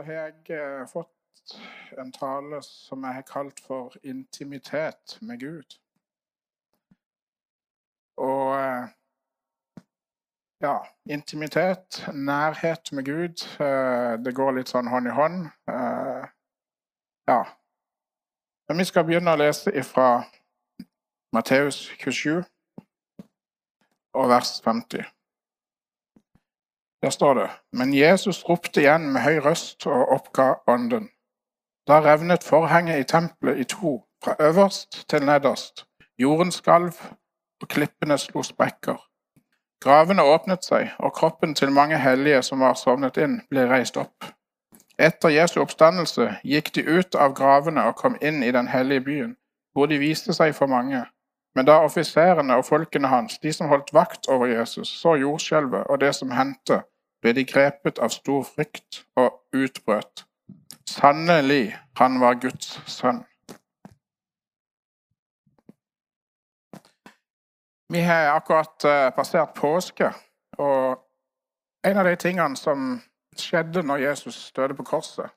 så har jeg eh, fått en tale som jeg har kalt for 'intimitet med Gud'. Og eh, ja, intimitet, nærhet med Gud, eh, det går litt sånn hånd i hånd. Eh, ja. Men vi skal begynne å lese ifra Matteus 27 og vers 50. Der står det Men Jesus ropte igjen med høy røst og oppga ånden. Da revnet forhenget i tempelet i to, fra øverst til nederst. Jorden skalv, og klippene slo sprekker. Gravene åpnet seg, og kroppen til mange hellige som var sovnet inn, ble reist opp. Etter Jesu oppstandelse gikk de ut av gravene og kom inn i den hellige byen, hvor de viste seg for mange. Men da offiserene og folkene hans, de som holdt vakt over Jesus, så jordskjelvet og det som hendte, ble de grepet av stor frykt og utbrøt. Sannelig, han var Guds sønn. Vi har akkurat eh, passert påske, og en av de tingene som skjedde når Jesus døde på korset,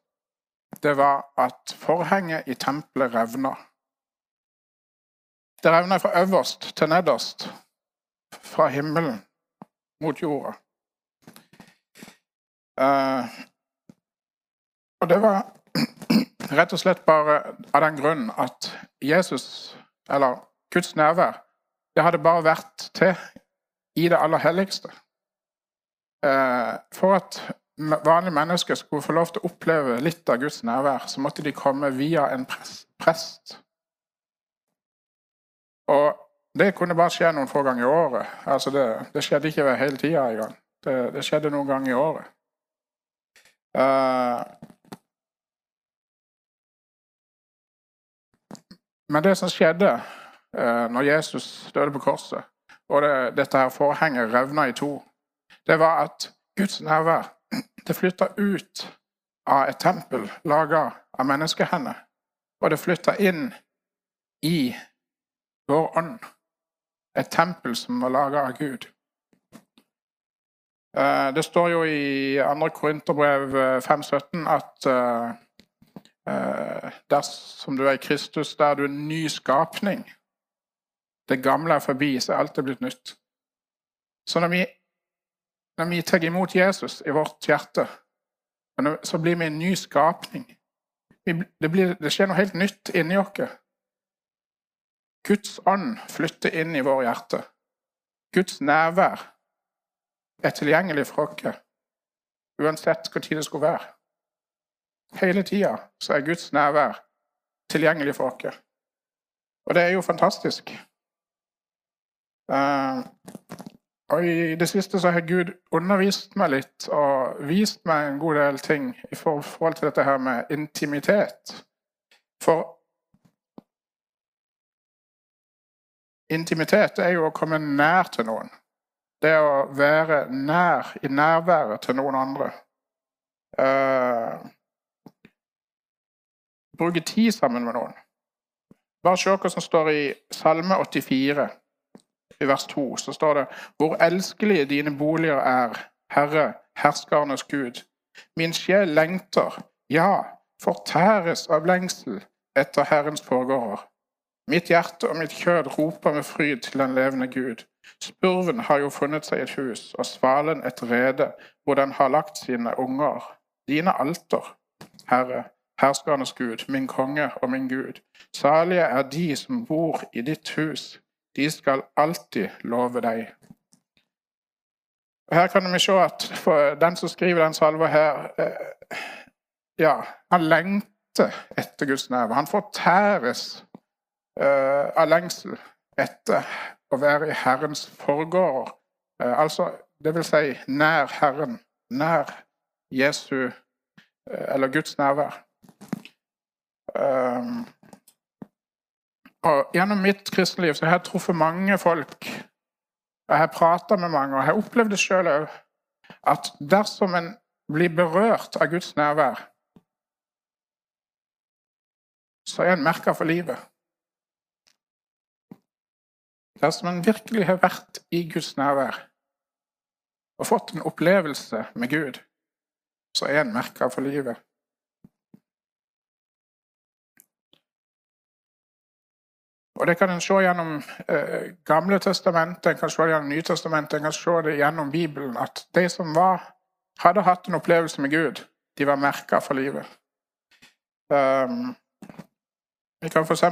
det var at forhenget i tempelet revna. Det revner fra øverst til nederst, fra himmelen mot jorda. Uh, og det var rett og slett bare av den grunn at Jesus, eller Guds nærvær, det hadde bare vært til i det aller helligste. Uh, for at vanlige mennesker skulle få lov til å oppleve litt av Guds nærvær, så måtte de komme via en prest. Og det kunne bare skje noen få ganger i året. Altså det, det skjedde ikke hele tida engang. Det, det skjedde noen ganger i året. Uh, men det som skjedde uh, når Jesus døde på korset, og det, dette her forhenget revna i to, det var at Guds nærvær det flytta ut av et tempel laga av menneskehender, og det flytta inn i vår ånd. Et tempel som var laga av Gud. Eh, det står jo i 2. Korinterbrev 5,17 eh, at eh, dersom du er i Kristus, da er du en ny skapning. Det gamle er forbi, så alt er blitt nytt. Så når vi, når vi tar imot Jesus i vårt hjerte, så blir vi en ny skapning. Det, blir, det skjer noe helt nytt inni oss. Guds ånd flytter inn i vår hjerte. Guds nærvær er tilgjengelig for oss uansett hvor tid det skulle være. Hele tida er Guds nærvær tilgjengelig for oss. Og det er jo fantastisk. Uh, og I det siste så har Gud undervist meg litt og vist meg en god del ting i forhold til dette her med intimitet. For Intimitet er jo å komme nær til noen. Det å være nær i nærværet til noen andre. Uh, bruke tid sammen med noen. Bare se hva som står i Salme 84, i vers 2. Så står det Hvor elskelige dine boliger er, Herre, herskernes Gud. Min sjel lengter, ja, fortæres av lengsel etter Herrens forgårder. Mitt hjerte og mitt kjød roper med fryd til den levende Gud. Spurven har jo funnet seg et hus, og svalen et rede hvor den har lagt sine unger. Dine alter, Herre, herskernes Gud, min konge og min Gud. Salige er de som bor i ditt hus. De skal alltid love deg. Her kan vi se at den som skriver den salva her, eh, ja, han lengter etter Guds nerve. Han fortæres av lengsel etter å være i Herrens forgårder. Uh, altså, det vil si nær Herren, nær Jesu uh, eller Guds nærvær. Og Gjennom mitt kristne liv så har jeg truffet mange folk. Jeg har prata med mange, og jeg har opplevd det sjøl òg. At dersom en blir berørt av Guds nærvær, så er en merka for livet. Dersom en virkelig har vært i Guds nærvær og fått en opplevelse med Gud, så er en merka for livet. Og Det kan en se gjennom eh, Gamle testamentet, en kan se gjennom Nytestamentet, en kan se det gjennom Bibelen. At de som var, hadde hatt en opplevelse med Gud, de var merka for livet. Um, vi kan f.eks.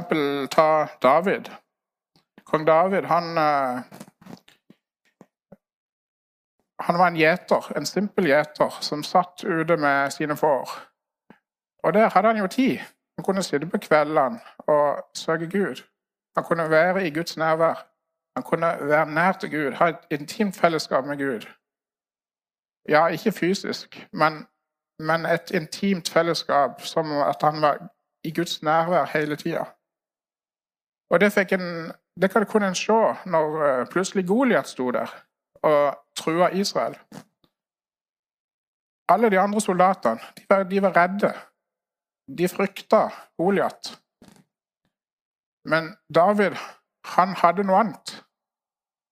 ta David. Kong David, han uh, Han var en gjeter, en simpel gjeter, som satt ute med sine får. Og der hadde han jo tid. Han kunne sitte på kveldene og søke Gud. Han kunne være i Guds nærvær. Han kunne være nær til Gud, ha et intimt fellesskap med Gud. Ja, ikke fysisk, men, men et intimt fellesskap som at han var i Guds nærvær hele tida. Og det, fikk en, det kunne en se når uh, plutselig Goliat sto der og trua Israel. Alle de andre soldatene de var, de var redde. De frykta Goliat. Men David han hadde noe annet.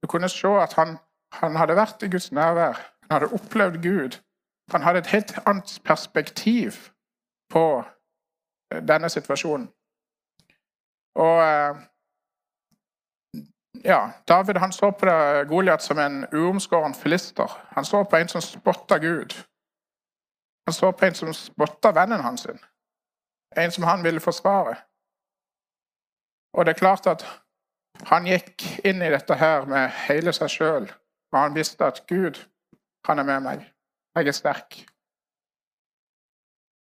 Du kunne se at han, han hadde vært i Guds nærvær. Han hadde opplevd Gud. Han hadde et helt annet perspektiv på eh, denne situasjonen. Og eh, ja, David han så på Goliat som en uomskåren filister. Han så på en som spotta Gud. Han så på en som spotta vennen hans. En som han ville forsvare. Og det er klart at han gikk inn i dette her med hele seg sjøl. Og han visste at Gud, han er med meg. Jeg er sterk.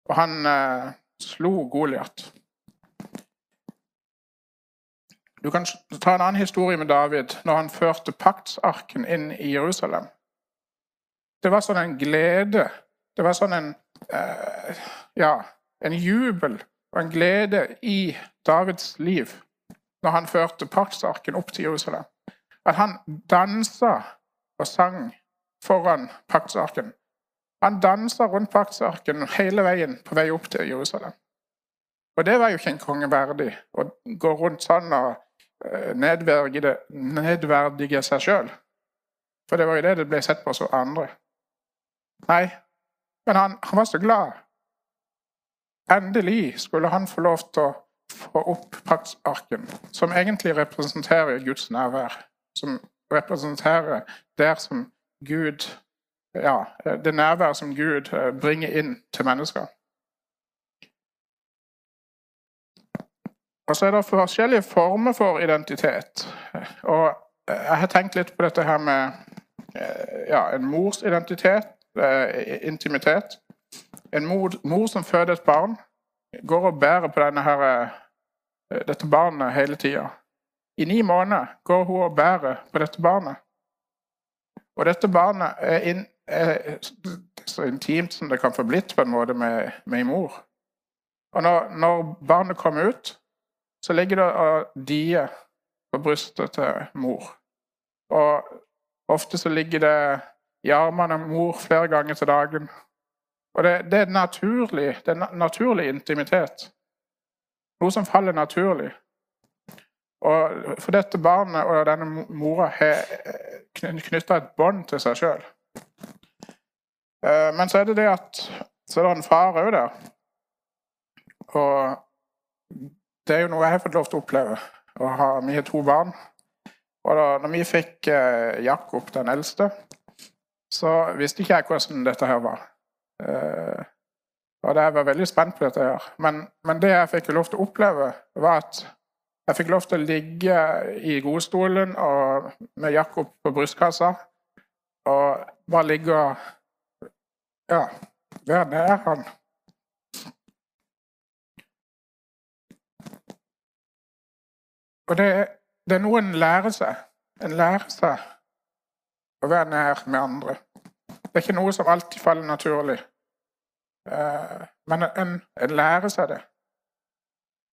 Og han eh, slo Goliat. Du kan ta en annen historie med David når han førte paktsarken inn i Jerusalem. Det var sånn en glede. Det var sånn en eh, Ja, en jubel og en glede i Davids liv når han førte paktsarken opp til Jerusalem. At han dansa og sang foran paktsarken. Han dansa rundt paktsarken hele veien på vei opp til Jerusalem. Og det var jo ikke en konge verdig å gå rundt sånn og nedverdige, nedverdige seg sjøl. For det var jo det det ble sett på som andre. Nei, men han, han var så glad. Endelig skulle han få lov til å få opp paktsarken, som egentlig representerer Guds nærvær. Som representerer der som Gud Ja, det nærvær som Gud eh, bringer inn til mennesker. Og så er det forskjellige former for identitet. Og jeg har tenkt litt på dette her med eh, ja, en mors identitet, eh, intimitet. En mor, mor som føder et barn, går og bærer på her Eh, dette barnet hele tida. I ni måneder går hun og bærer på dette barnet. Og dette barnet er, in, er så intimt som det kan få blitt på en måte med, med mor. Og når, når, barnet kommer ut, så ligger det og dier på brystet til mor. Og ofte så ligger det i armene av mor flere ganger til dagen. Og det, det er naturlig, det er naturlig intimitet. Noe som faller naturlig. Og for dette barnet og denne mora har knytta et bånd til seg sjøl. Eh, men så er det det at så er det en far òg der. Og det er jo noe jeg har fått lov til å oppleve. Å ha, vi to barn. Og da når vi fikk eh, Jakob, den eldste, så visste ikke jeg hvordan dette her var. Eh, og jeg var veldig spent på dette. her. Men, men, det jeg fikk lov til å oppleve, var at jeg fikk lov til å ligge i godstolen og med Jakob på brystkassa og bare ligge og ja, der er han. Og det, det er noe en lærer seg. En lærer seg å være nær med andre. Det er ikke noe som alltid faller naturlig. Eh, men en, en, lærer seg det.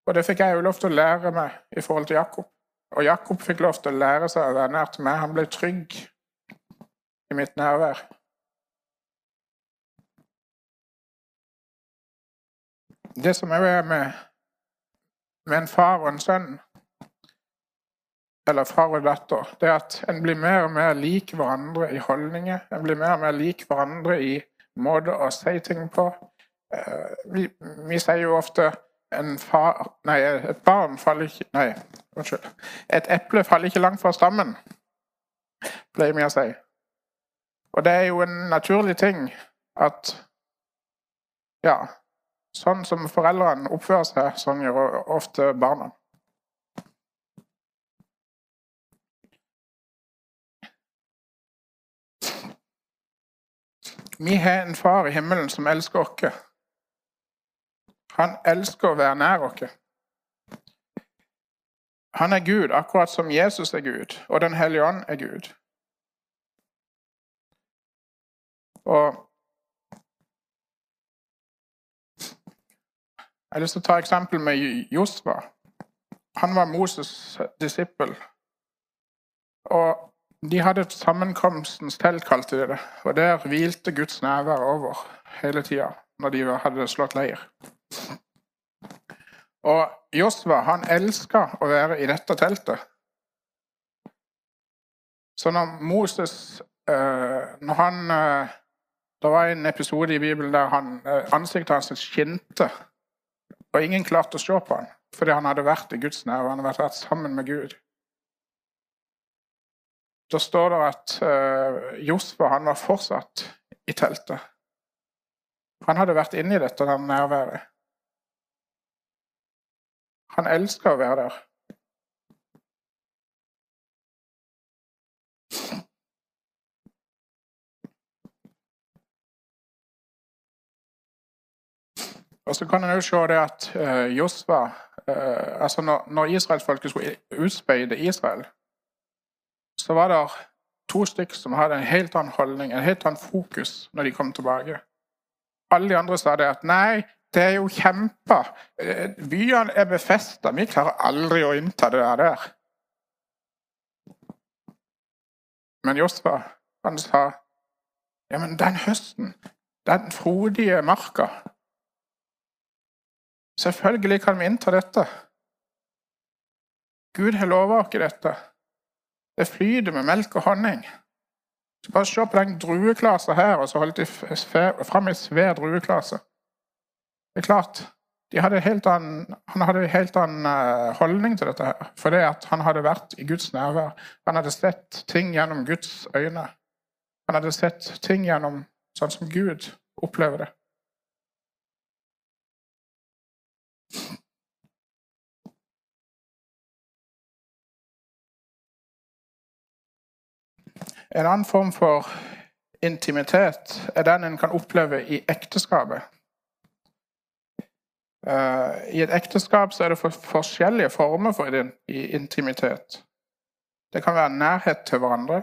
Og det fikk jeg jo lov til å lære meg i forhold til Jakob. Og Jakob fikk lov til å lære seg å være nær til meg. Han ble trygg i mitt nærvær. Det som er med, med en far og en sønn, eller far og datter, det er at en blir mer og mer lik hverandre i holdninger. En blir mer og mer lik hverandre i måte å si ting på. Eh, vi, vi sier jo ofte en far Nei, et barn faller ikke Nei, unnskyld. Et eple faller ikke langt fra stammen, pleier vi å si. Og det er jo en naturlig ting at Ja, sånn som foreldrene oppfører seg, sånn gjør ofte barna. Vi har en far i himmelen som elsker oss. Han elsker å være nær oss. Han er Gud, akkurat som Jesus er Gud, og Den hellige ånd er Gud. Og Jeg har lyst til å ta eksempel med Josva. Han var Moses' disippel. Og de hadde sammenkomstens telt, kalte de det. Og der hvilte Guds nærvær over hele tida når de hadde slått leir. Og Josva han elska å være i dette teltet. Så når Moses eh, Når han eh, Det var en episode i Bibelen der han, eh, ansiktet hans skinte, og ingen klarte å se på han fordi han hadde vært i Guds nærvær. Han hadde vært sammen med Gud. Da står det at uh, Josfa han var fortsatt i teltet. Han hadde vært inne i dette der nærværet. Han elska å være der. Og så kan en se det at uh, Josva uh, altså Når, når israelsfolket skulle utspeide Israel, så var det to stykker som hadde en helt annen holdning, en helt annen fokus når de kom tilbake. Alle de andre sa det at nei, det er jo kjempa. Eh, byene er befesta. Vi klarer aldri å innta det der. Men Josfa, han sa ja, men den høsten, den frodige marka Selvfølgelig kan vi innta dette. Gud har lova oss dette. Det flyter med melk og honning. Så bare se på den drueklasa her, og så holdt de fram en svær drueklase. Det er klart, hadde annen, Han hadde en helt annen eh, holdning til dette. her, Fordi han hadde vært i Guds nærvær. Han hadde sett ting gjennom Guds øyne. Han hadde sett ting gjennom sånn som Gud opplever det. En annen form for intimitet er den en kan oppleve i ekteskapet. Eh, I et ekteskap er det forskjellige former for intimitet. Det kan være nærhet til hverandre.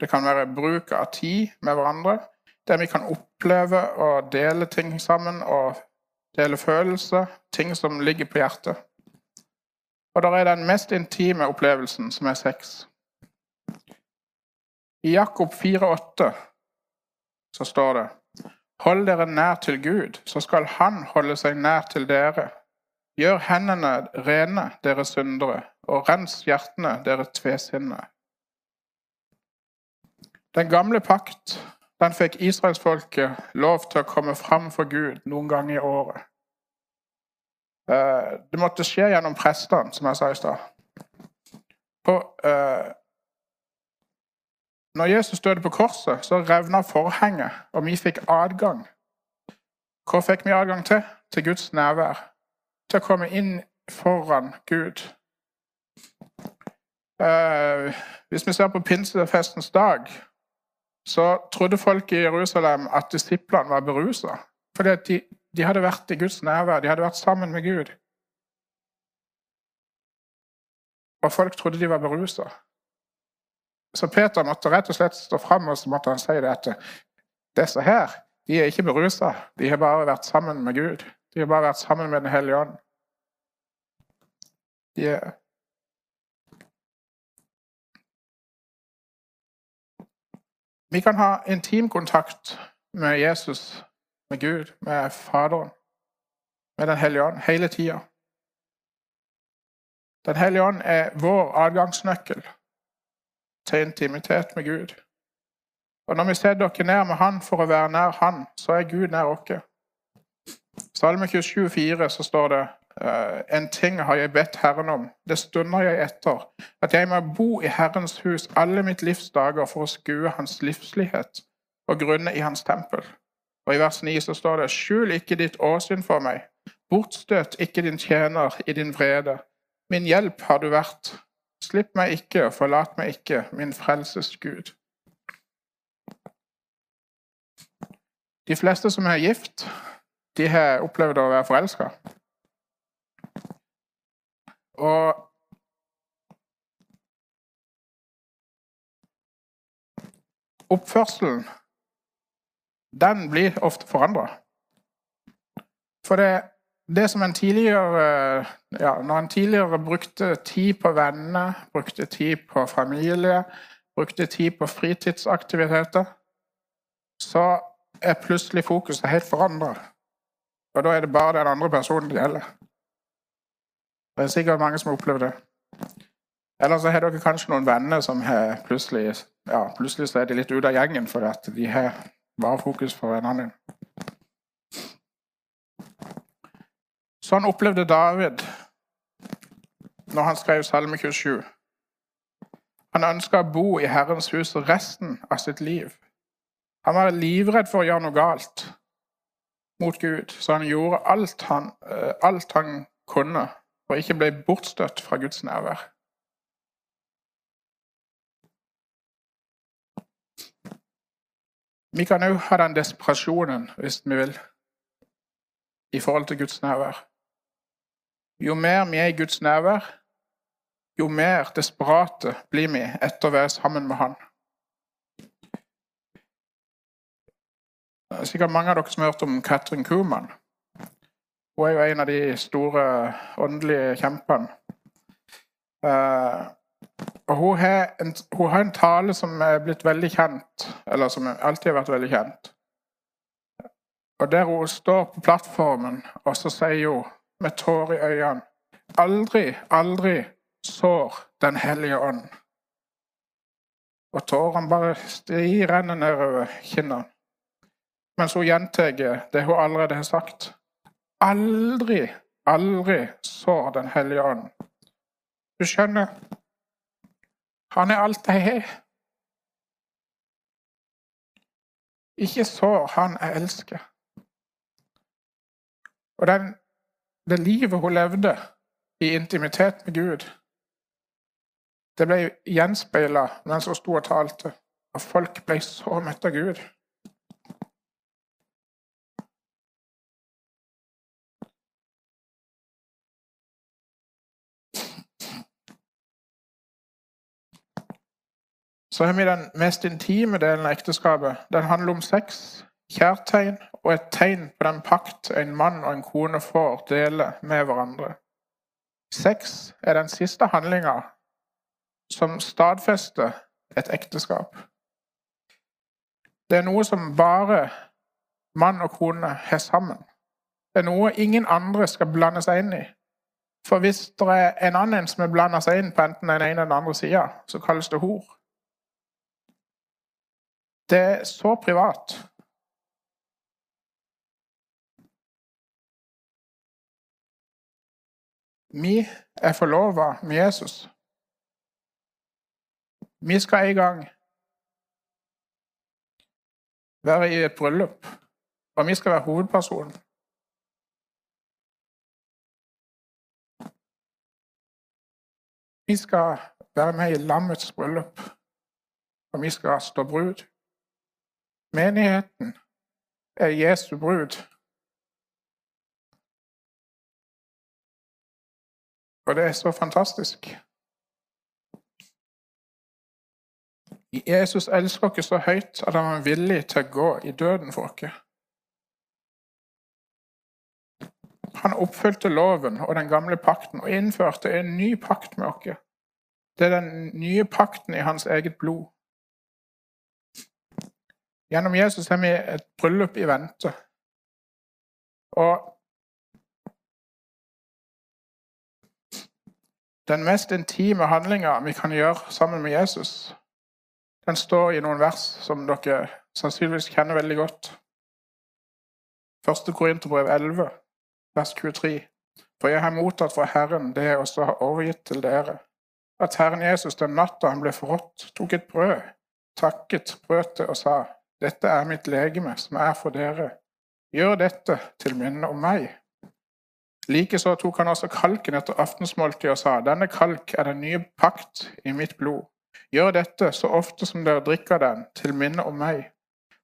Det kan være bruk av tid med hverandre. Der vi kan oppleve å dele ting sammen og dele følelser. Ting som ligger på hjertet. Og der er den mest intime opplevelsen, som er sex. I Jakob 4,8 så står det Hold dere nær til Gud, så skal Han holde seg nær til dere. Gjør hendene rene, dere syndere, og rens hjertene, dere tvesinne. Den gamle pakt den fikk israelsfolket lov til å komme fram for Gud noen ganger i året. Eh, det måtte skje gjennom prestene, som jeg sa i stad. Eh, når Jesus døde på korset, så revna forhenget, og vi fikk adgang. Hva fikk vi adgang til? Til Guds nærvær. Til å komme inn foran Gud. Eh, hvis vi ser på pinsefestens dag, så trodde folk i Jerusalem at disiplene var berusa. Fordi de, de hadde vært i Guds nærvær, de hadde vært sammen med Gud. Og folk trodde de var berusa. Så Peter måtte rett og slett stå fram og så måtte han si det at disse her de er ikke berusa. De har bare vært sammen med Gud. De har bare vært sammen med Den hellige ånd. De er Vi kan ha intimkontakt med Jesus, med Gud, med Faderen, med Den hellige ånd hele tida. Den hellige ånd er vår adgangsnøkkel til intimitet med Gud. Og når vi setter dere ned med Han for å være nær Han, så er Gud nær oss. Salme 27, 27,4 så står det eh, en ting har jeg bedt Herren om, det stunder jeg etter, at jeg må bo i Herrens hus alle mitt livs dager for å skue Hans livslighet og grunne i Hans tempel. Og i vers 9 så står det skjul ikke ditt åsyn for meg, bortstøt ikke din tjener i din vrede. Min hjelp har du vært, slipp meg ikke og forlat meg ikke, min frelses Gud. De fleste som er gift, de har opplevd å være forelska. Og oppførselen, den blir ofte forandra. For det, det som en tidligere ja, Når en tidligere brukte tid på venner, brukte tid på familie, brukte tid på fritidsaktiviteter, så er plutselig fokuset helt forandra. Og da er det bare den andre personen det gjelder. Det er sikkert mange som har opplevd det. Eller så har dere kanskje noen venner som plutselig ja, plutselig er de litt ute av gjengen fordi de har bare fokus på vennene dine. Sånn opplevde David når han skrev Salme 27. Han ønska å bo i Herrens hus resten av sitt liv. Han var livredd for å gjøre noe galt mot Gud, så han gjorde alt han, eh, alt han kunne for ikke ble bortstøtt fra Guds nærvær. Vi kan òg ha den desperasjonen, hvis vi vil, i forhold til Guds nærvær. Jo mer vi er i Guds nærvær, jo mer desperate blir vi etter å være sammen med Han. Det er sikkert mange av dere som har hørt om Katrin Kuhlmann. Hun er jo en av de store åndelige kjempene. Uh, og hun har, en, hun har, en, tale som er blitt veldig kjent, eller som alltid har vært veldig kjent. Og Der hun står på plattformen, og så sier hun med tårer i øynene Aldri, aldri sår Den hellige ånd. Og tårene bare renner nedover kinnene. Mens hun gjentar det hun allerede har sagt. Aldri, aldri sår Den hellige ånd. Du skjønner, han er alt jeg har. Ikke sår, han jeg elsker. Og den, det livet hun levde i intimitet med Gud, det ble gjenspeila mens hun sto og talte, og folk ble så møtt av Gud. Så har vi den mest intime delen av ekteskapet. Den handler om sex, kjærtegn og et tegn på den pakt en mann og en kone får dele med hverandre. Sex er den siste handlinga som stadfester et ekteskap. Det er noe som bare mann og kone har sammen. Det er noe ingen andre skal blande seg inn i. For hvis det er en annen som er blanda seg inn på enten den ene eller den andre sida, så kalles det hor. Det er så privat. Vi er forlova med Jesus. Vi skal en gang være i et bryllup, og vi skal være hovedpersonen. Vi skal være med i lammets bryllup, og vi skal stå brud. Menigheten er Jesu brud. Og det er så fantastisk. Jesus elsker oss så høyt at han er villig til å gå i døden for oss. Han oppfylte loven og den gamle pakten og innførte en ny pakt med oss. Det er den nye pakten i hans eget blod. Gjennom Jesus har vi et bryllup i vente. Og den mest intime handlinga vi kan gjøre sammen med Jesus, Den står i noen vers som dere sannsynligvis kjenner veldig godt. Første Korinterbrev 11, vers 23. For jeg har mottatt fra Herren det jeg også har overgitt til dere. At Herren Jesus den natta han ble forrådt, tok et brød, takket, brøt og sa, Dette er mitt legeme, som er for dere. Gjør dette til minne om meg. Likeså tok han også kalken etter aftensmåltidet og sa, Denne kalk er den nye pakt i mitt blod. Gjør dette så ofte som dere drikker den, til minne om meg.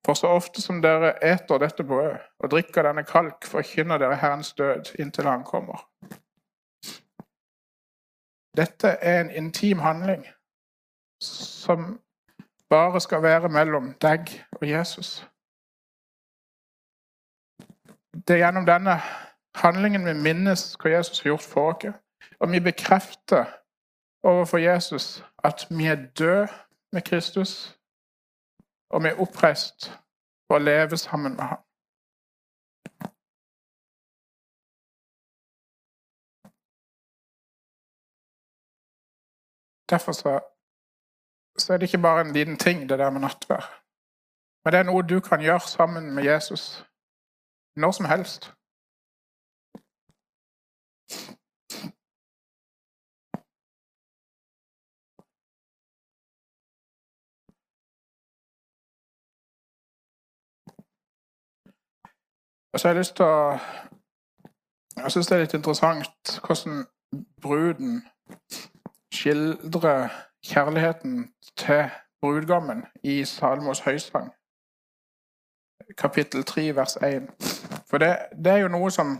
For så ofte som dere eter dette brødet og drikker denne kalk, forkynner dere Herrens død inntil Han kommer. Dette er en intim handling som bare skal være mellom deg og Jesus. Det er gjennom denne handlingen vi minnes hva Jesus har gjort for oss. Og vi bekrefter overfor Jesus at vi er døde med Kristus, og vi er oppreist for å leve sammen med ham. Derfor så, så, er det ikke bare en liten ting, det der med nattvær. Men det er noe du kan gjøre sammen med Jesus når som helst. Og så har jeg lyst til å Jeg syns det er litt interessant hvordan bruden skildrer kjærligheten til brudgommen i Salmos høysang, kapittel 3, vers 1. For det, det, er jo noe som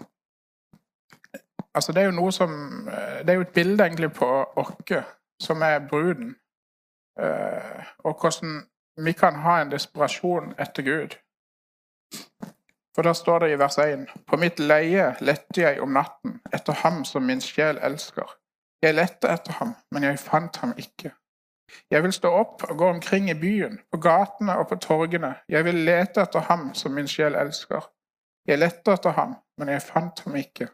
Altså, det er jo noe som Det er jo et bilde egentlig på oss som er bruden, eh, og hvordan vi kan ha en desperasjon etter Gud. For da står det i vers 1.: På mitt leie lette jeg om natten etter ham som min sjel elsker. Jeg lette etter ham, men jeg fant ham ikke. Jeg vil stå opp og gå omkring i byen, på gatene og på torgene. Jeg vil lete etter ham som min sjel elsker. Jeg lette etter ham, men jeg fant ham ikke.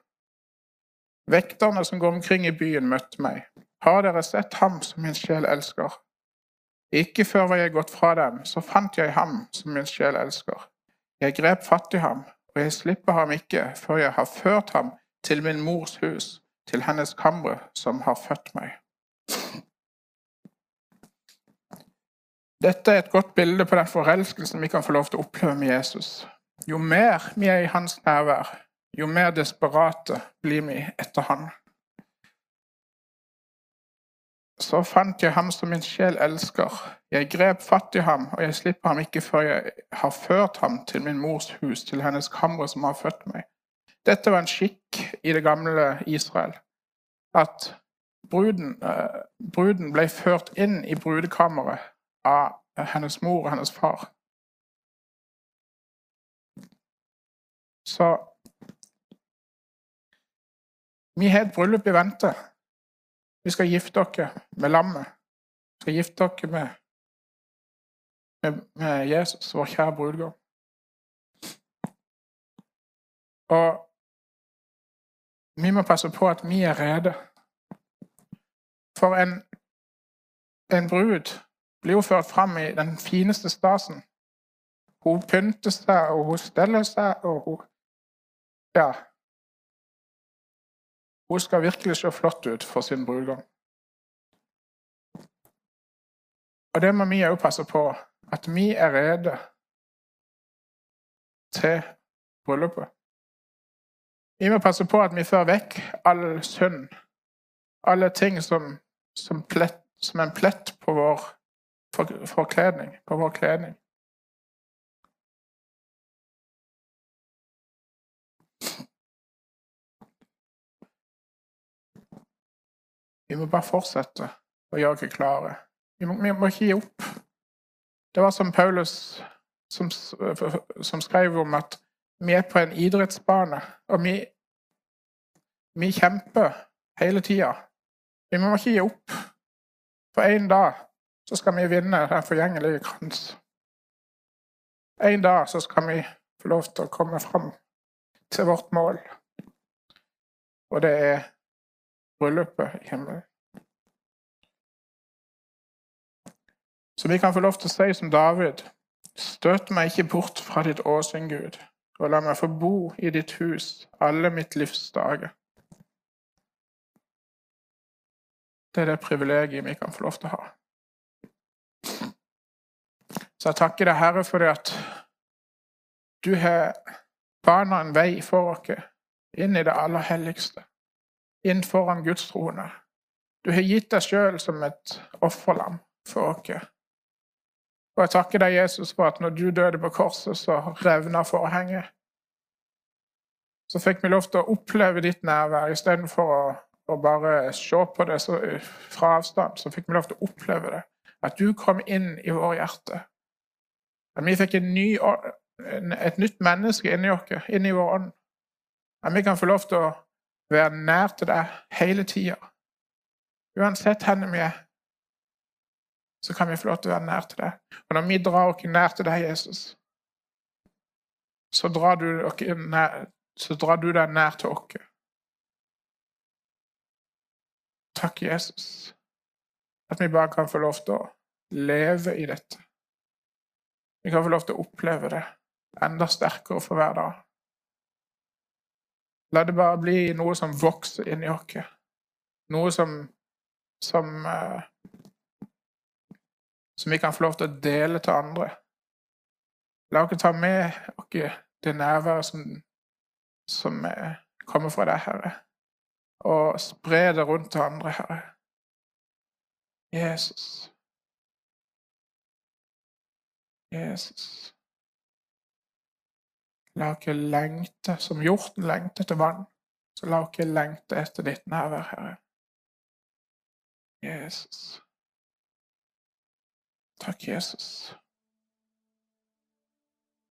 Vekterne som går omkring i byen, møtte meg. Har dere sett ham som min sjel elsker? Ikke før var jeg gått fra dem, så fant jeg ham som min sjel elsker. Jeg grep fatt i ham, og jeg slipper ham ikke før jeg har ført ham til min mors hus, til hennes kamre som har født meg. Dette er et godt bilde på den forelskelsen vi kan få lov til å oppleve med Jesus. Jo mer vi er i hans nærvær, jo mer desperate blir vi etter han. Så fant jeg ham som min sjel elsker. Jeg grep fatt i ham, og jeg slipper ham ikke før jeg har ført ham til min mors hus, til hennes kamre som har født meg. Dette var en skikk i det gamle Israel. At bruden, eh, bruden ble ført inn i brudekammeret av hennes mor og hennes far. Så vi har et bryllup i vente. Vi skal gifte dere med lammet. Vi skal gifte dere med, med, med, Jesus, vår kjære brudgom. Og vi må passe på at vi er rede. For en, en brud blir jo ført fram i den fineste stasen. Hun pynter seg, og hun steller seg, og hun Ja. Hun skal virkelig se flott ut for sin brudgom. Og det må vi òg passe på, at vi er rede til bryllupet. Vi må passe på at vi får vekk all synd, alle ting som, som, plett, som en plett på vår forkledning, på vår kledning. Vi må bare fortsette å gjøre oss klare. Vi må, vi må, ikke gi opp. Det var som Paulus som, som, skrev om at vi er på en idrettsbane, og vi, vi kjemper hele tida. Vi må ikke gi opp. For en dag så skal vi vinne den forgjengelige krans. En dag så skal vi få lov til å komme fram til vårt mål. Og det er bryllupet i himmelen. Så vi kan få lov til å si som David Støt meg ikke bort fra ditt åsyn, Gud, og la meg få bo i ditt hus alle mitt livs dager. Det er det privilegiet vi kan få lov til å ha. Så jeg takker deg, Herre, for det at du har bana en vei for oss inn i det aller helligste, inn foran Guds trone. Du har gitt deg sjøl som et offerlam for oss. Og jeg takker deg, Jesus, for at når du døde på korset, så revna forhenget. Så fikk vi lov til å oppleve ditt nærvær istedenfor å, å bare se på det så, fra avstand. Så fikk vi lov til å oppleve det. At du kom inn i våre hjerte. At vi fikk ny, et nytt menneske inni oss, inni vår ånd. At vi kan få lov til å være nær til deg hele tida. Uansett hvor vi er, så kan vi få lov til å være nær til deg. Og når vi drar oss nær til deg, Jesus, så drar du, nær, så drar du deg nær til oss. Takk, Jesus, at vi bare kan få lov til å leve i dette. Vi kan få lov til å oppleve det enda sterkere for hver dag. La det bare bli noe som vokser inni oss. Noe som, som uh, som vi kan få lov til å dele til andre. La oss ta med oss det nærværet som, som kommer fra deg, Herre, og spre det rundt til andre, Herre. Jesus. Jesus. La oss lengte, som hjorten lengter etter vann, så la oss lengte etter ditt nærvær, Herre. Jesus. Takk, Jesus.